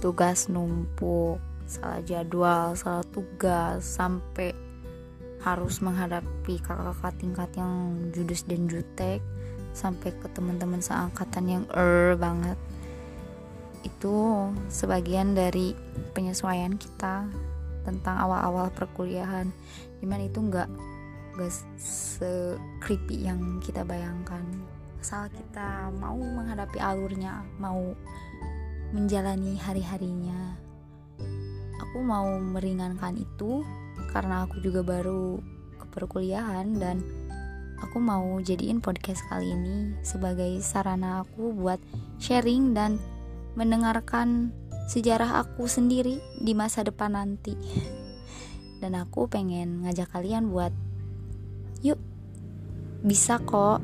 tugas numpuk salah jadwal salah tugas sampai harus menghadapi kakak-kakak tingkat yang judes dan jutek sampai ke teman-teman seangkatan yang er banget. Itu sebagian dari penyesuaian kita tentang awal-awal perkuliahan. Di mana itu nggak gak se creepy yang kita bayangkan. Asal kita mau menghadapi alurnya mau menjalani hari-harinya aku mau meringankan itu karena aku juga baru ke perkuliahan dan aku mau jadiin podcast kali ini sebagai sarana aku buat sharing dan mendengarkan sejarah aku sendiri di masa depan nanti. Dan aku pengen ngajak kalian buat yuk bisa kok